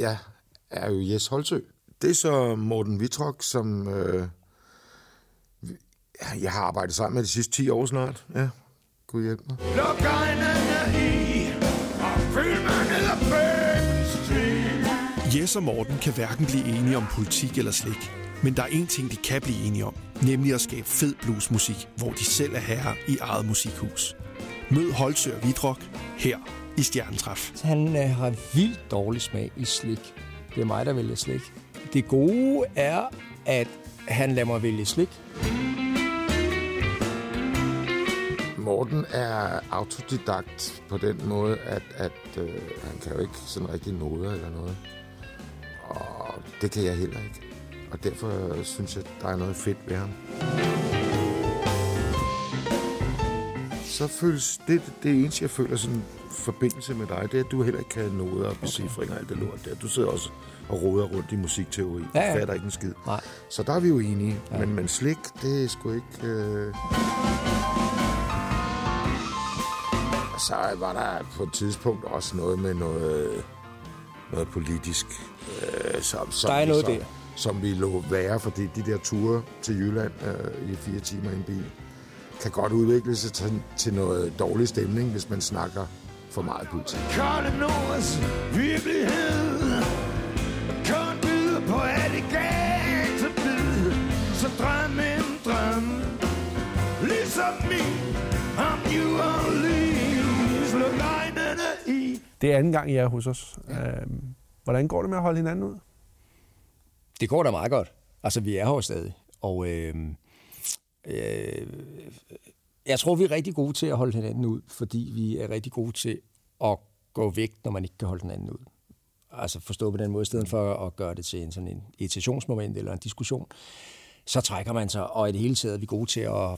jeg er jo Jes Holsø. Det er så Morten Vitrok, som øh, jeg har arbejdet sammen med de sidste 10 år snart. Ja, Gud hjælp mig. Luk øjnene i, og følg mig ned Jes og Morten kan hverken blive enige om politik eller slik. Men der er en ting, de kan blive enige om, nemlig at skabe fed bluesmusik, hvor de selv er herre i eget musikhus. Mød Holsør Vidrok her i Stjernetræf. Han øh, har vildt dårlig smag i slik. Det er mig, der vælger slik. Det gode er, at han lader mig vælge slik. Morten er autodidakt på den måde, at, at øh, han kan jo ikke sådan rigtig noder eller noget. Og det kan jeg heller ikke. Og derfor synes jeg, der er noget fedt ved ham. Så føles det, det eneste, jeg føler sådan forbindelse med dig, det er, at du heller ikke kan noget og becifringer okay. alt det lort der. Du sidder også og roder rundt i musikteori. Ja, ja. Du fatter ikke en skid. Nej. Så der er vi jo enige. Ja. Men, men slik, det er sgu ikke... Øh... Så var der på et tidspunkt også noget med noget, noget politisk. Øh, som, som der er noget der. Som vi lå være, fordi de der ture til Jylland øh, i fire timer i en bil, kan godt udvikle sig til, til noget dårlig stemning, hvis man snakker for meget politik. Kolde Nords virkelighed Kun byder på alligator Så drøm en drøm Ligesom min Om New Orleans Luk øjnene i Det er anden gang, I er hos os. Ja. Øhm, hvordan går det med at holde hinanden ud? Det går da meget godt. Altså, vi er her stadig. Og øh, øh, jeg tror, vi er rigtig gode til at holde hinanden ud, fordi vi er rigtig gode til at gå væk, når man ikke kan holde hinanden ud. Altså forstå på den måde, i stedet for at gøre det til en sådan en irritationsmoment eller en diskussion, så trækker man sig, og i det hele taget er vi gode til at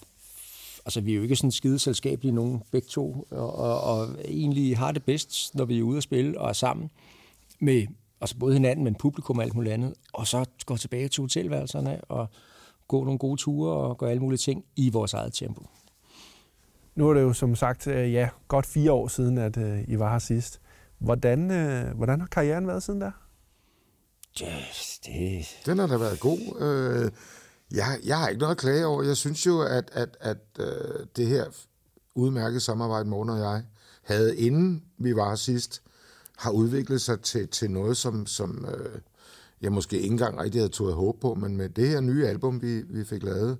altså vi er jo ikke sådan skide selskabelige nogen begge to, og, og, og egentlig har det bedst, når vi er ude at spille og er sammen med altså både hinanden, men publikum og alt muligt andet, og så går tilbage til hotelværelserne og gå nogle gode ture og gøre alle mulige ting i vores eget tempo. Nu er det jo som sagt øh, ja, godt fire år siden, at uh, I var her sidst. Hvordan, uh, hvordan har karrieren været siden der? Ja, det... Den har da været god. Uh, jeg, jeg har ikke noget at klage over. Jeg synes jo, at, at, at uh, det her udmærkede samarbejde, Morten og jeg, havde inden vi var her sidst, har udviklet sig til, til noget, som, som uh, jeg måske ikke engang rigtig havde tået håb på, men med det her nye album, vi, vi fik lavet,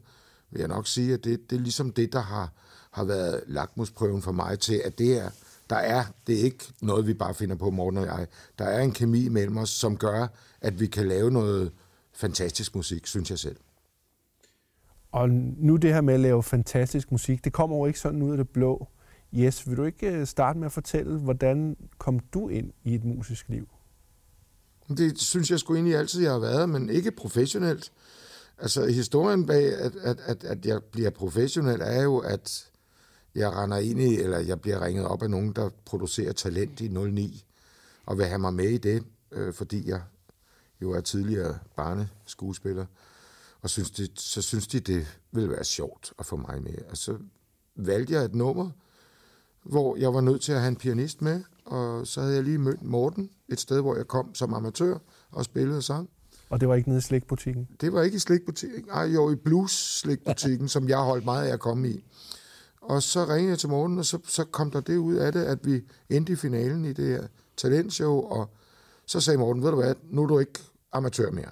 vil jeg nok sige, at det, det er ligesom det, der har, har været lakmusprøven for mig til, at det er, der er, det er ikke noget, vi bare finder på, Morten og jeg. Der er en kemi mellem os, som gør, at vi kan lave noget fantastisk musik, synes jeg selv. Og nu det her med at lave fantastisk musik, det kommer jo ikke sådan ud af det blå. Yes, vil du ikke øh, starte med at fortælle, hvordan kom du ind i et musisk liv? Det synes jeg sgu egentlig altid, jeg har været, men ikke professionelt. Altså, historien bag, at, at, at, at jeg bliver professionel, er jo, at jeg render ind i, eller jeg bliver ringet op af nogen, der producerer talent i 09, og vil have mig med i det, øh, fordi jeg jo er tidligere barneskuespiller. Og synes de, så synes de, det ville være sjovt at få mig med. Og så valgte jeg et nummer, hvor jeg var nødt til at have en pianist med, og så havde jeg lige mødt Morten et sted, hvor jeg kom som amatør og spillede sang. Og det var ikke nede i slikbutikken? Det var ikke i slikbutikken. Ej, jo, i blues-slikbutikken, som jeg holdt meget af at komme i. Og så ringede jeg til morgen, og så, så kom der det ud af det, at vi endte i finalen i det her talentshow, og så sagde Morten, ved du hvad, nu er du ikke amatør mere.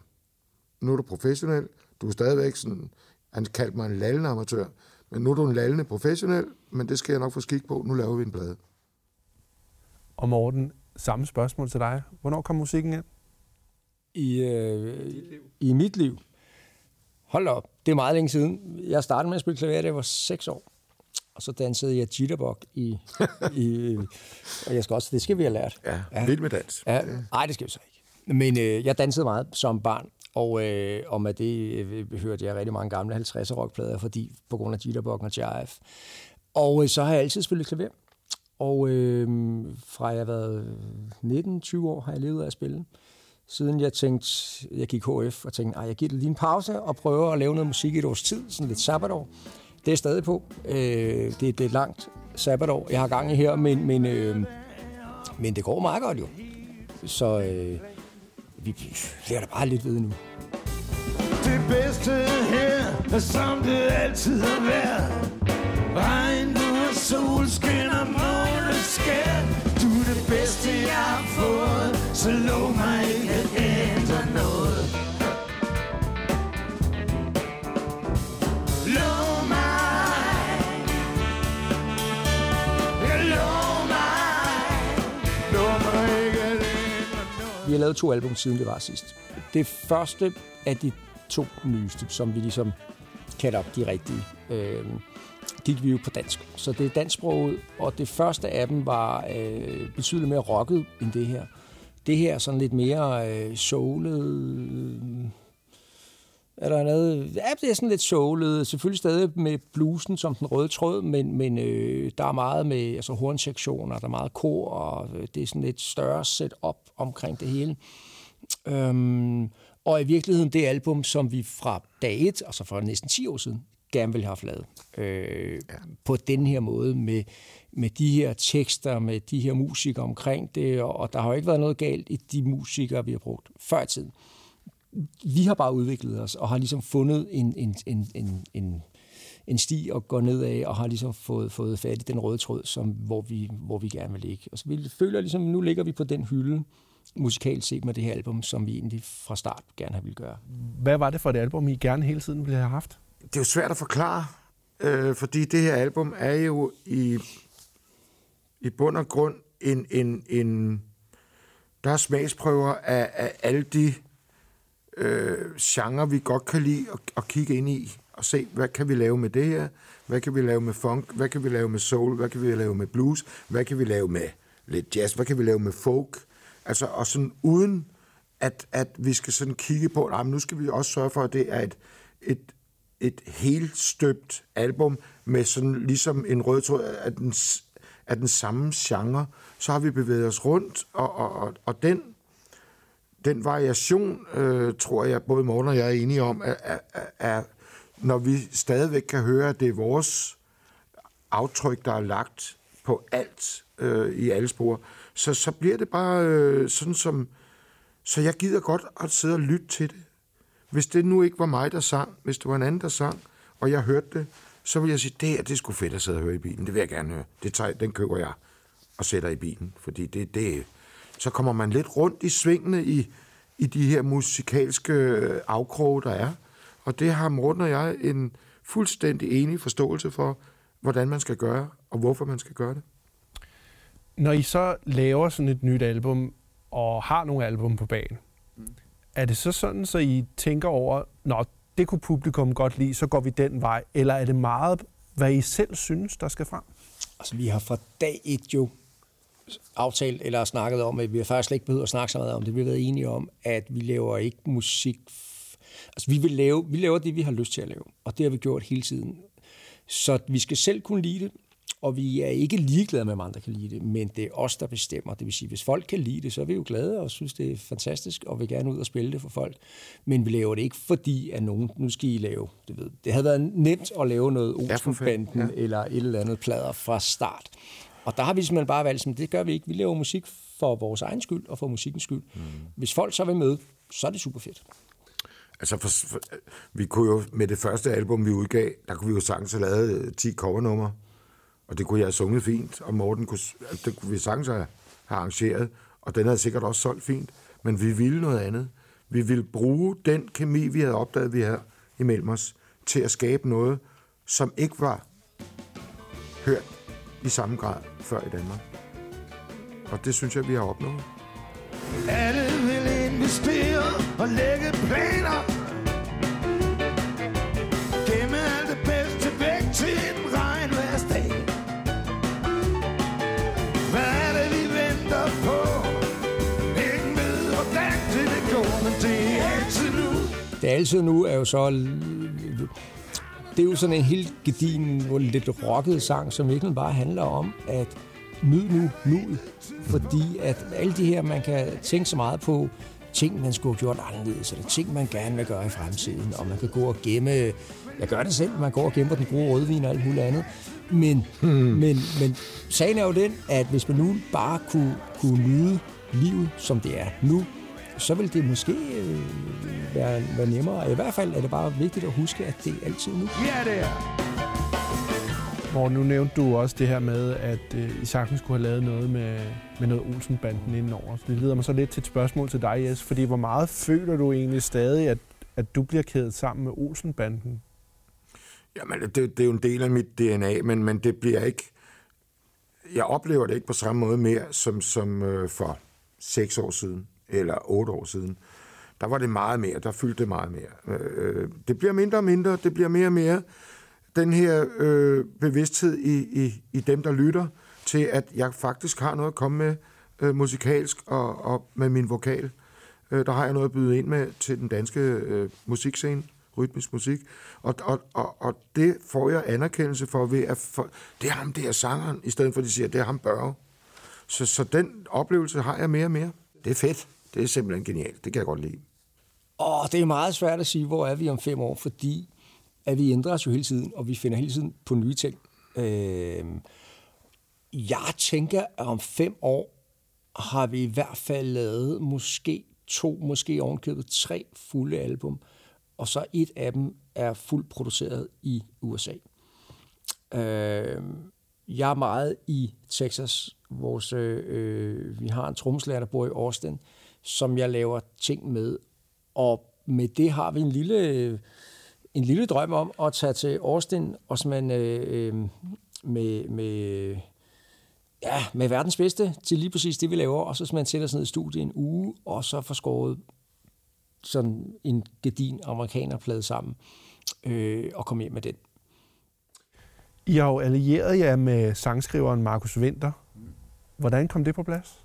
Nu er du professionel, du er stadigvæk sådan, han kaldte mig en lallende amatør, men nu er du en lallende professionel, men det skal jeg nok få skik på, nu laver vi en plade. Og Morten, samme spørgsmål til dig. Hvornår kom musikken ind? I, øh, i mit liv? Hold op, det er meget længe siden. Jeg startede med at spille klaver, da jeg var 6 år. Og så dansede jeg jitterbug i, i... Og jeg skal også... Det skal vi have lært. Ja, ja. vild med dans. Ja. Nej, det skal vi så ikke. Men øh, jeg dansede meget som barn. Og, øh, og med det øh, hørte jeg rigtig mange gamle 50'er rockplader, fordi på grund af jitterbug og jive. Og øh, så har jeg altid spillet klaver. Og øh, fra jeg har været 19-20 år, har jeg levet af at spille. Siden jeg tænkte, jeg gik HF og tænkte, jeg giver det lige en pause og prøver at lave noget musik i et års tid, sådan lidt sabbatår. Det er stadig på. Øh, det, det er et langt sabbatår, jeg har gang i her, men, men, øh, men det går meget godt jo. Så, øh, vi lærer da bare lidt ved nu. Det bedste her er som det altid har været. Regn og solskin og måneskær. Du er det bedste, jeg har fået, så lov mig ikke at ændre noget. Vi har lavet to album siden det var sidst. Det første af de to nyeste, som vi ligesom kalder op de rigtige, øh, gik vi jo på dansk. Så det er dansksproget, og det første af dem var øh, betydeligt mere rocket end det her. Det her er sådan lidt mere øh, soulet. Øh, er der noget? Ja, det er sådan lidt soulet. Selvfølgelig stadig med blusen som den røde tråd, men, men øh, der er meget med altså, hornsektioner, der er meget kor, og øh, det er sådan lidt større setup omkring det hele. Øhm, og i virkeligheden det album, som vi fra dag 1, altså for næsten 10 år siden, gerne ville have lavet. Øh, ja. På den her måde, med, med de her tekster, med de her musikere omkring det, og, og der har jo ikke været noget galt i de musikere, vi har brugt før i tiden. Vi har bare udviklet os, og har ligesom fundet en, en, en, en, en, en sti at gå ned af, og har ligesom fået, fået fat i den røde tråd, som, hvor, vi, hvor vi gerne vil ligge. Og så vi føler ligesom, nu ligger vi på den hylde, musikalt set med det her album, som vi egentlig fra start gerne har ville gøre. Hvad var det for et album, I gerne hele tiden ville have haft? Det er jo svært at forklare, øh, fordi det her album er jo i, i bund og grund en, en, en der er smagsprøver af, af alle de øh, genre, vi godt kan lide at, at kigge ind i og se, hvad kan vi lave med det her? Hvad kan vi lave med funk? Hvad kan vi lave med soul? Hvad kan vi lave med blues? Hvad kan vi lave med lidt jazz? Hvad kan vi lave med folk? Altså, og sådan uden, at, at vi skal sådan kigge på, at nu skal vi også sørge for, at det er et, et, et helt støbt album med sådan ligesom en rød tråd af den, af den samme genre. Så har vi bevæget os rundt, og, og, og, og den, den variation, øh, tror jeg, både Morten og jeg er enige om, er, er, er, når vi stadigvæk kan høre, at det er vores aftryk, der er lagt på alt øh, i alle spor, så, så bliver det bare øh, sådan som... Så jeg gider godt at sidde og lytte til det. Hvis det nu ikke var mig, der sang, hvis det var en anden, der sang, og jeg hørte det, så vil jeg sige, det er, det er sgu fedt at sidde og høre i bilen. Det vil jeg gerne høre. Det tager, den køber jeg og sætter i bilen, fordi det, det, så kommer man lidt rundt i svingene i, i de her musikalske afkroge, der er. Og det har Morten og jeg en fuldstændig enig forståelse for, hvordan man skal gøre, og hvorfor man skal gøre det. Når I så laver sådan et nyt album, og har nogle album på banen, mm. er det så sådan, så I tænker over, når det kunne publikum godt lide, så går vi den vej, eller er det meget, hvad I selv synes, der skal frem? Altså, vi har fra dag et jo aftalt eller snakket om, at vi har faktisk slet ikke behøvet at snakke så meget om det. Vi har været enige om, at vi laver ikke musik... Altså, vi, vil lave, vi laver det, vi har lyst til at lave, og det har vi gjort hele tiden. Så vi skal selv kunne lide det, og vi er ikke ligeglade med, om andre kan lide det, men det er os, der bestemmer. Det vil sige, hvis folk kan lide det, så er vi jo glade og synes, det er fantastisk, og vil gerne ud og spille det for folk. Men vi laver det ikke, fordi at nogen, nu skal I lave, det ved, det havde været nemt at lave noget Olsenbanden ja, eller et eller andet plader fra start. Og der har vi simpelthen bare valgt, at det gør vi ikke. Vi laver musik for vores egen skyld og for musikkens skyld. Mm. Hvis folk så vil med, så er det super fedt. Altså, for, for, vi kunne jo med det første album, vi udgav, der kunne vi jo sagtens have lavet 10 covernumre. Og det kunne jeg have sunget fint, og Morten kunne, det kunne vi sagtens have arrangeret, og den havde sikkert også solgt fint. Men vi ville noget andet. Vi ville bruge den kemi, vi havde opdaget, vi havde imellem os, til at skabe noget, som ikke var hørt i samme grad før i Danmark. Og det synes jeg, vi har opnået. Alle vil investere og lægge planer Det er altid nu er jo så... Det er jo sådan en helt gedin, lidt rocket sang, som virkelig bare handler om at nyd nu, nu. Fordi at alle de her, man kan tænke så meget på, ting, man skulle have gjort anderledes, eller ting, man gerne vil gøre i fremtiden, og man kan gå og gemme, jeg gør det selv, man går og gemmer den gode rødvin og alt muligt andet, men, hmm. men, men sagen er jo den, at hvis man nu bare kunne, kunne nyde livet, som det er nu, så vil det måske øh, være, være nemmere. I hvert fald er det bare vigtigt at huske, at det er altid nu. Ja, det er. Hvor nu nævnte du også det her med, at øh, I sagtens skulle have lavet noget med, med noget Olsenbanden indenover. Så det leder mig så lidt til et spørgsmål til dig, Jes. Fordi hvor meget føler du egentlig stadig, at, at du bliver kædet sammen med Olsenbanden? Jamen, det, det er jo en del af mit DNA, men, men det bliver ikke... Jeg oplever det ikke på samme måde mere, som, som øh, for seks år siden, eller otte år siden. Der var det meget mere, der fyldte det meget mere. Øh, det bliver mindre og mindre, det bliver mere og mere den her øh, bevidsthed i, i, i dem, der lytter, til at jeg faktisk har noget at komme med øh, musikalsk og, og med min vokal. Øh, der har jeg noget at byde ind med til den danske øh, musikscene, rytmisk musik. Og, og, og, og det får jeg anerkendelse for ved, at for, det er ham, det er sangeren, i stedet for at de siger, det er ham Børge. Så, så den oplevelse har jeg mere og mere. Det er fedt. Det er simpelthen genialt. Det kan jeg godt lide. Åh, det er meget svært at sige, hvor er vi om fem år, fordi at vi ændrer os jo hele tiden, og vi finder hele tiden på nye ting. Øh, jeg tænker, at om fem år har vi i hvert fald lavet måske to, måske ovenkøbet tre fulde album, og så et af dem er fuldt produceret i USA. Øh, jeg er meget i Texas. Vores, øh, øh, vi har en trommeslager, der bor i Austin, som jeg laver ting med, og med det har vi en lille en lille drøm om at tage til Austin og man, øh, øh, med, med, ja, med verdens bedste til lige præcis det, vi laver, og så man sætter sig ned i studiet en uge, og så får skåret sådan en gedin amerikanerplade sammen øh, og komme hjem med den. I har jo allieret jer med sangskriveren Markus Winter. Hvordan kom det på plads?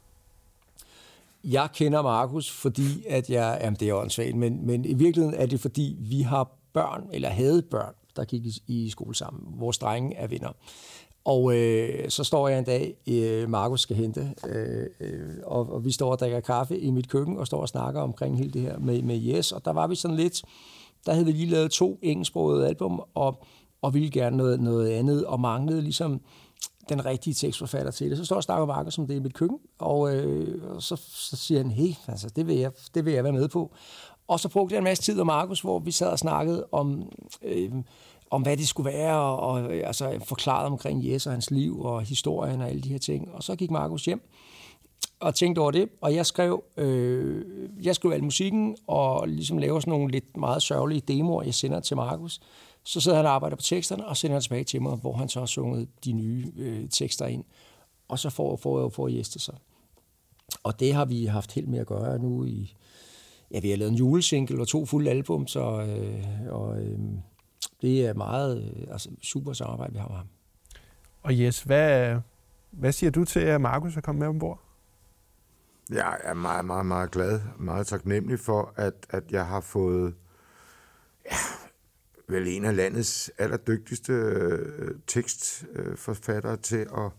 Jeg kender Markus, fordi at jeg, jamen det er åndssvagt, men, men i virkeligheden er det fordi, vi har børn, eller havde børn, der gik i, i skole sammen. Vores drenge er venner. Og øh, så står jeg en dag, øh, Markus skal hente, øh, øh, og, og vi står og drikker kaffe i mit køkken, og står og snakker omkring hele det her med, med Yes, og der var vi sådan lidt, der havde vi lige lavet to engelsksprogede album, og, og ville gerne noget, noget andet, og manglede ligesom den rigtige tekstforfatter til det. Så står og snakker som det i mit køkken, og, øh, og så, så siger han, hey, altså, det vil, jeg, det vil jeg være med på. Og så brugte jeg en masse tid med Markus, hvor vi sad og snakkede om, øh, om hvad det skulle være, og, og øh, altså, forklarede omkring Jes og hans liv og historien og alle de her ting. Og så gik Markus hjem og tænkte over det, og jeg skrev, øh, jeg skrev al musikken, og ligesom laver sådan nogle lidt meget sørgelige demoer, jeg sender til Markus. Så sidder han og arbejder på teksterne, og sender tilbage til mig, hvor han så har sunget de nye øh, tekster ind. Og så får, får, får Jes det så. Og det har vi haft helt med at gøre nu i, ja, vi har lavet en julesingle og to fulde album, så øh, og, øh, det er meget øh, altså, super samarbejde, vi har med ham. Og Jes, hvad, hvad siger du til, at Markus er kommet med ombord? Jeg er meget, meget, meget glad, meget taknemmelig for, at, at jeg har fået ja, vel en af landets allerdygtigste øh, tekstforfattere til at,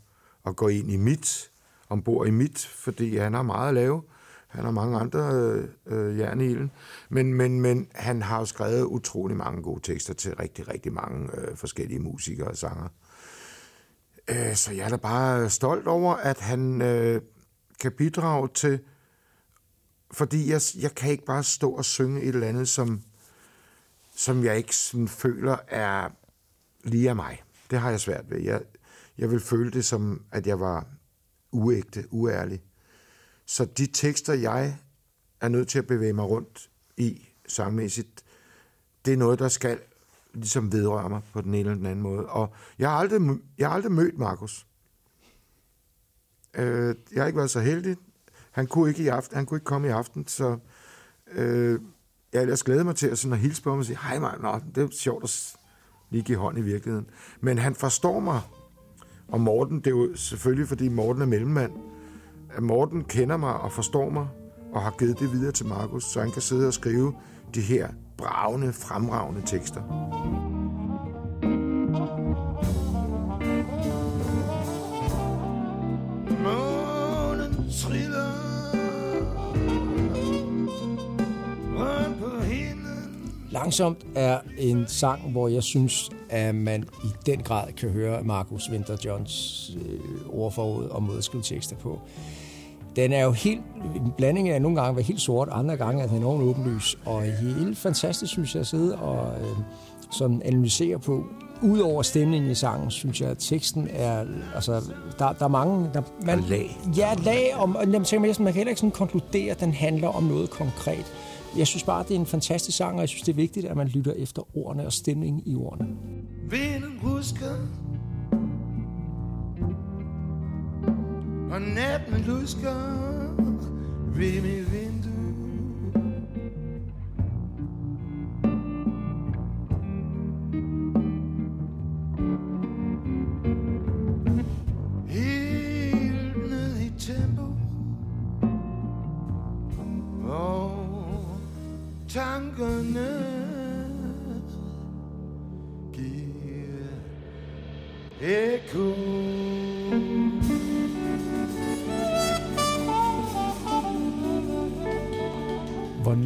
at gå ind i mit, ombord i mit, fordi han har meget at lave. Han har mange andre øh, øh, jern i ilden. Men, men, men han har jo skrevet utrolig mange gode tekster til rigtig, rigtig mange øh, forskellige musikere og sanger. Øh, så jeg er da bare stolt over, at han øh, kan bidrage til... Fordi jeg, jeg kan ikke bare stå og synge et eller andet, som, som jeg ikke sådan føler er lige af mig. Det har jeg svært ved. Jeg, jeg vil føle det som, at jeg var uægte, uærlig. Så de tekster, jeg er nødt til at bevæge mig rundt i sangmæssigt, det er noget, der skal ligesom vedrøre mig på den ene eller den anden måde. Og jeg har aldrig, jeg har aldrig mødt Markus. Øh, jeg har ikke været så heldig. Han kunne ikke, i aften, han kunne ikke komme i aften, så øh, jeg ellers glæder mig til at, sådan at hilse på ham og sige, hej mig, nå, det er sjovt at lige give hånd i virkeligheden. Men han forstår mig, og Morten, det er jo selvfølgelig, fordi Morten er mellemmand, at Morten kender mig og forstår mig, og har givet det videre til Markus, så han kan sidde og skrive de her bravende, fremragende tekster. Månen Langsomt er en sang, hvor jeg synes, at man i den grad kan høre Markus Winter Johns øh, ordforråd og måde at skrive tekster på. den er jo helt, en blanding af nogle gange være helt sort, andre gange er den enormt åbenlys, og helt fantastisk, synes jeg, at sidde og øh, sådan analysere på. Udover stemningen i sangen, synes jeg, at teksten er, altså, der, der er mange... Der, man, lag. Ja, lag, om, og tænker, man, man kan heller ikke sådan konkludere, at den handler om noget konkret. Jeg synes bare, det er en fantastisk sang, og jeg synes, det er vigtigt, at man lytter efter ordene og stemningen i ordene. Vinden husker Og natten lusker ved mit vindue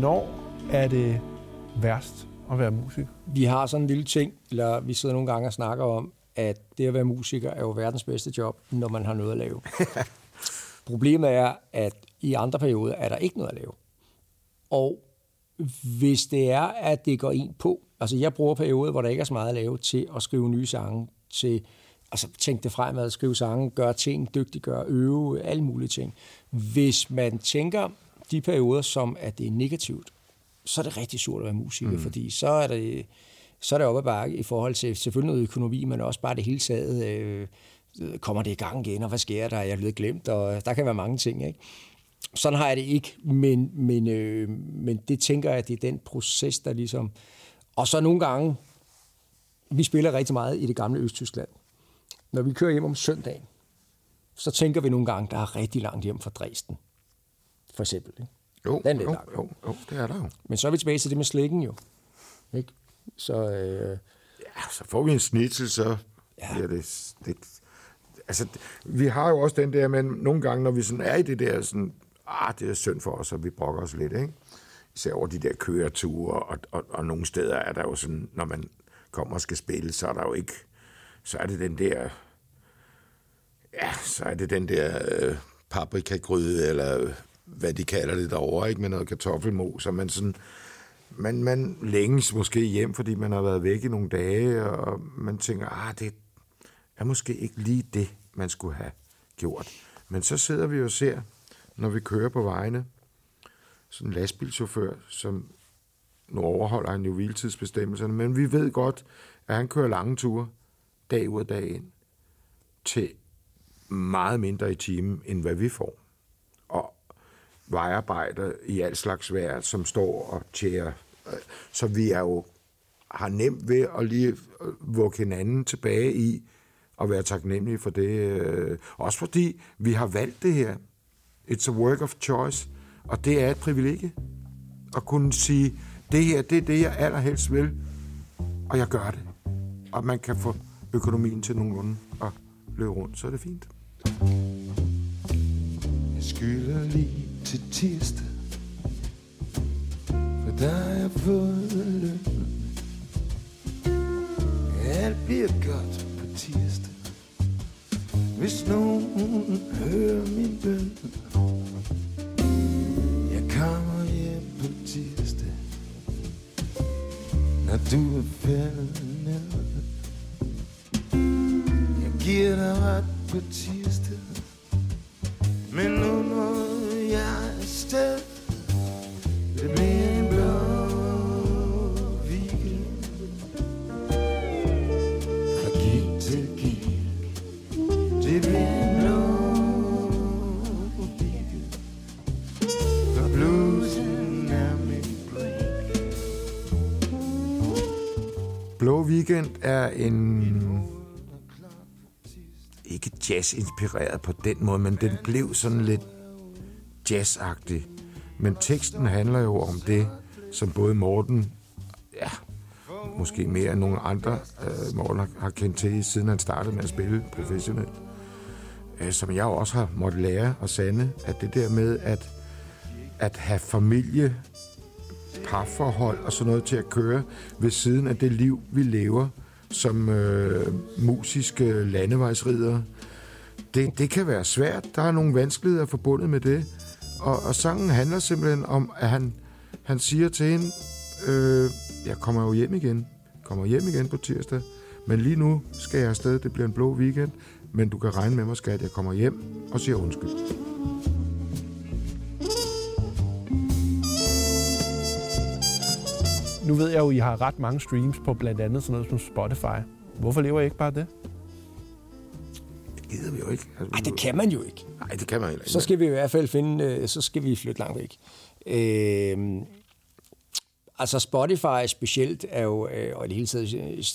Hvornår er det værst at være musiker? Vi har sådan en lille ting, eller vi sidder nogle gange og snakker om, at det at være musiker er jo verdens bedste job, når man har noget at lave. Problemet er, at i andre perioder er der ikke noget at lave. Og hvis det er, at det går ind på, altså jeg bruger perioder, hvor der ikke er så meget at lave, til at skrive nye sange, til altså tænke det fremad, skrive sange, gøre ting, dygtiggøre, øve, alle mulige ting. Hvis man tænker de perioder, som at det er negativt, så er det rigtig surt at være musiker, mm. fordi så er det så er det op ad bakke i forhold til selvfølgelig noget økonomi, men også bare det hele taget, øh, kommer det i gang igen, og hvad sker der, jeg er blevet glemt, og der kan være mange ting, ikke? Sådan har jeg det ikke, men, men, øh, men det tænker jeg, at det er den proces, der ligesom... Og så nogle gange, vi spiller rigtig meget i det gamle Østtyskland. Når vi kører hjem om søndagen, så tænker vi nogle gange, der er rigtig langt hjem fra Dresden for eksempel. Ikke? Jo, Den er jo, jo, jo, det er der jo. Men så er vi tilbage til det med slikken jo. Ikke? Så, øh... Ja, så får vi en snitsel, så ja. bliver det, det... Altså, vi har jo også den der, men nogle gange, når vi sådan er i det der, sådan, ah, det er synd for os, og vi brokker os lidt, ikke? Især over de der køreture, og, og, og nogle steder er der jo sådan, når man kommer og skal spille, så er der jo ikke, så er det den der, ja, så er det den der øh, paprikagryde, eller hvad de kalder det derovre, ikke? med noget kartoffelmos, og man sådan, man, man længes måske hjem, fordi man har været væk i nogle dage, og man tænker, ah, det er måske ikke lige det, man skulle have gjort. Men så sidder vi og ser, når vi kører på vejene, sådan en lastbilchauffør, som nu overholder han jo hviletidsbestemmelserne, men vi ved godt, at han kører lange ture, dag ud og dag ind, til meget mindre i timen, end hvad vi får vejarbejder i alt slags vejr, som står og tjærer. Så vi er jo har nemt ved at lige øh, vugge hinanden tilbage i og være taknemmelige for det. Øh. Også fordi vi har valgt det her. It's a work of choice. Og det er et privilegie at kunne sige, det her, det er det, jeg allerhelst vil, og jeg gør det. Og man kan få økonomien til nogenlunde at løbe rundt, så er det fint. Jeg skylder lige til tirsdag. For der er jeg fået løn. Alt bliver godt på tirsdag. Hvis nogen hører min bøn. Jeg kommer hjem på tirsdag. Når du er færdig Jeg giver dig ret på tirsdag. Men nu Det bliver en blå weekend For bluesen er min break Blå Weekend er en ikke jazz-inspireret på den måde, men den blev sådan lidt jazzagtig. Men teksten handler jo om det, som både Morten, ja, måske mere end nogle andre, øh, Morten har kendt til, siden han startede med at spille professionelt. Øh, som jeg også har måttet lære og sande, at det der med at, at have familie, parforhold og sådan noget til at køre ved siden af det liv, vi lever som øh, musiske landevejsridere, det, det kan være svært. Der er nogle vanskeligheder forbundet med det. Og, og sangen handler simpelthen om, at han, han siger til hende, øh, jeg kommer jo hjem igen. kommer hjem igen på tirsdag. Men lige nu skal jeg afsted. Det bliver en blå weekend. Men du kan regne med mig, skat. Jeg kommer hjem og siger undskyld. Nu ved jeg jo, at I har ret mange streams på blandt andet sådan noget som Spotify. Hvorfor lever I ikke bare det? Det gider vi jo ikke. Altså, Ej, det kan man jo ikke. Nej, det kan man heller ikke. Så skal vi i hvert fald finde, øh, så skal vi flytte langt væk. Øh, altså Spotify specielt er jo, øh, og i det hele taget,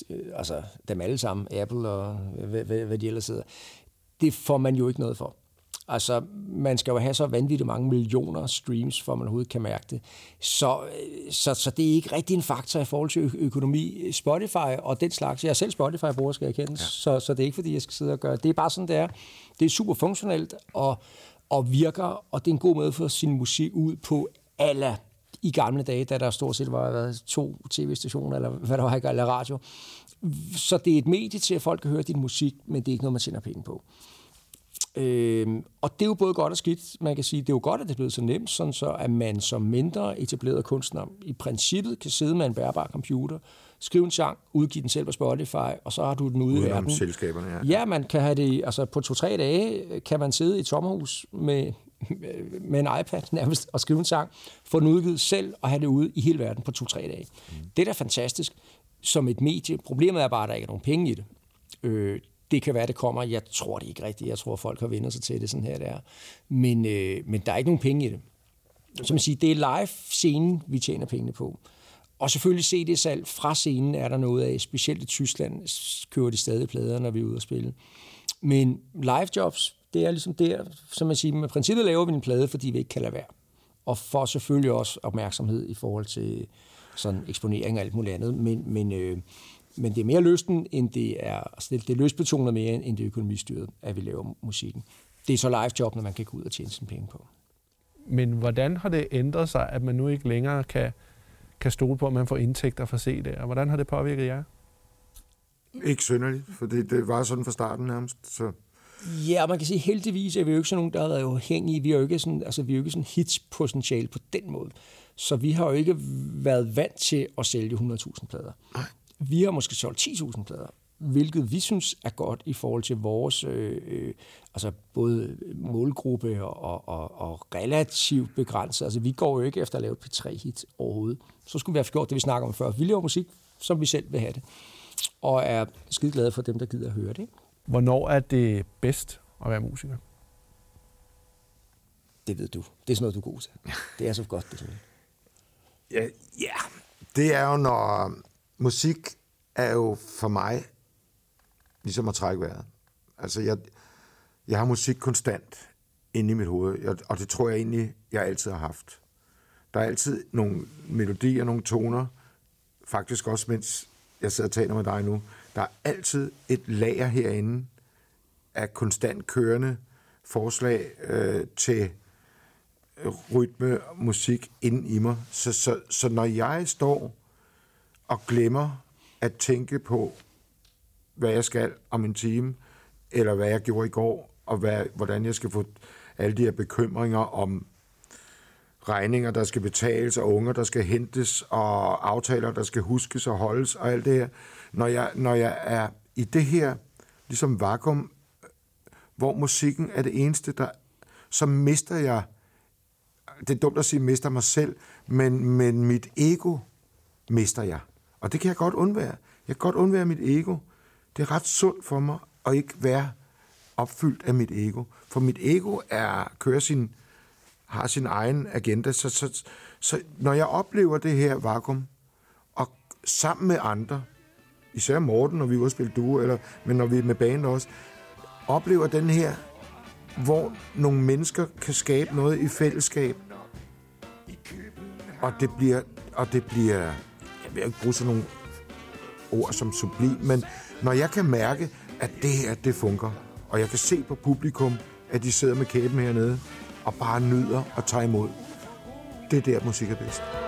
øh, altså dem alle sammen, Apple og hvad, hvad, hvad de ellers hedder, det får man jo ikke noget for. Altså, man skal jo have så vanvittigt mange millioner streams, for man overhovedet kan mærke det. Så, så, så det er ikke rigtig en faktor i forhold til økonomi. Spotify og den slags. Jeg er selv Spotify-bruger, skal jeg kende, ja. så, så det er ikke, fordi jeg skal sidde og gøre det. er bare sådan, det er. Det er super funktionelt og, og virker, og det er en god måde for sin musik ud på alle i gamle dage, da der stort set var været to tv-stationer, eller hvad der var, eller radio. Så det er et medie til, at folk kan høre din musik, men det er ikke noget, man tjener penge på. Øh, og det er jo både godt og skidt. Man kan sige, det er jo godt, at det er blevet så nemt, sådan så at man som mindre etableret kunstner i princippet kan sidde med en bærbar computer, skrive en sang, udgive den selv på Spotify, og så har du den ude i verden. selskaberne, ja. Ja, man kan have det, altså på to-tre dage kan man sidde i et sommerhus med, med en iPad nærmest og skrive en sang, få den udgivet selv og have det ude i hele verden på to-tre dage. Mm. Det er da fantastisk som et medie. Problemet er bare, at der ikke er nogen penge i det. Øh, det kan være, det kommer. Jeg tror det ikke rigtigt. Jeg tror, folk har vendt sig til det, sådan her det er. Men, øh, men der er ikke nogen penge i det. Som man siger, det er live-scenen, vi tjener pengene på. Og selvfølgelig se det salg fra scenen er der noget af. Specielt i Tyskland kører de stadig plader, når vi er ude og spille. Men live jobs, det er ligesom der, som man siger, med princippet laver vi en plade, fordi vi ikke kan lade være. Og for selvfølgelig også opmærksomhed i forhold til sådan eksponering og alt muligt andet. Men, men øh, men det er mere lysten, end det er, altså det, det er løsbetonet mere, end det er økonomistyret, at vi laver musikken. Det er så live job, når man kan gå ud og tjene sine penge på. Men hvordan har det ændret sig, at man nu ikke længere kan, kan stole på, at man får indtægter fra CD'er? Hvordan har det påvirket jer? Ikke synderligt, for det, det var sådan fra starten nærmest. Så. Ja, man kan sige, heldigvis er vi jo ikke sådan nogen, der har været afhængige. Vi er jo ikke sådan, altså, vi er jo ikke sådan hits-potentiale på den måde. Så vi har jo ikke været vant til at sælge 100.000 plader. Vi har måske solgt 10.000 plader, hvilket vi synes er godt i forhold til vores øh, øh, altså både målgruppe og, og, og relativt begrænset. Altså vi går jo ikke efter at lave P3-hit overhovedet. Så skulle vi have gjort det, vi snakker om før. Vi laver musik, som vi selv vil have det. Og er skide glade for dem, der gider at høre det. Hvornår er det bedst at være musiker? Det ved du. Det er sådan noget, du er god til. Det er så godt, det Ja, ja, det er jo, når musik er jo for mig ligesom at trække vejret. Altså, jeg, jeg har musik konstant inde i mit hoved, og det tror jeg egentlig, jeg altid har haft. Der er altid nogle melodier, nogle toner, faktisk også mens jeg sidder og taler med dig nu. Der er altid et lager herinde af konstant kørende forslag øh, til rytme og musik ind i mig. Så, så, så når jeg står og glemmer at tænke på, hvad jeg skal om en time, eller hvad jeg gjorde i går, og hvad, hvordan jeg skal få alle de her bekymringer om regninger, der skal betales, og unger, der skal hentes, og aftaler, der skal huskes og holdes, og alt det her. Når jeg, når jeg er i det her ligesom vakuum, hvor musikken er det eneste, der, så mister jeg, det er dumt at sige, mister mig selv, men, men mit ego mister jeg. Og det kan jeg godt undvære. Jeg kan godt undvære mit ego. Det er ret sundt for mig at ikke være opfyldt af mit ego. For mit ego er kører sin, har sin egen agenda. Så, så, så når jeg oplever det her vakuum, og sammen med andre, især Morten, når vi er ude spille duo, eller, men når vi er med banen også, oplever den her, hvor nogle mennesker kan skabe noget i fællesskab, og det bliver, og det bliver vil ikke bruge sådan nogle ord som sublim, men når jeg kan mærke, at det her, det fungerer, og jeg kan se på publikum, at de sidder med kæben hernede, og bare nyder og tager imod, det er der, musik er bedst.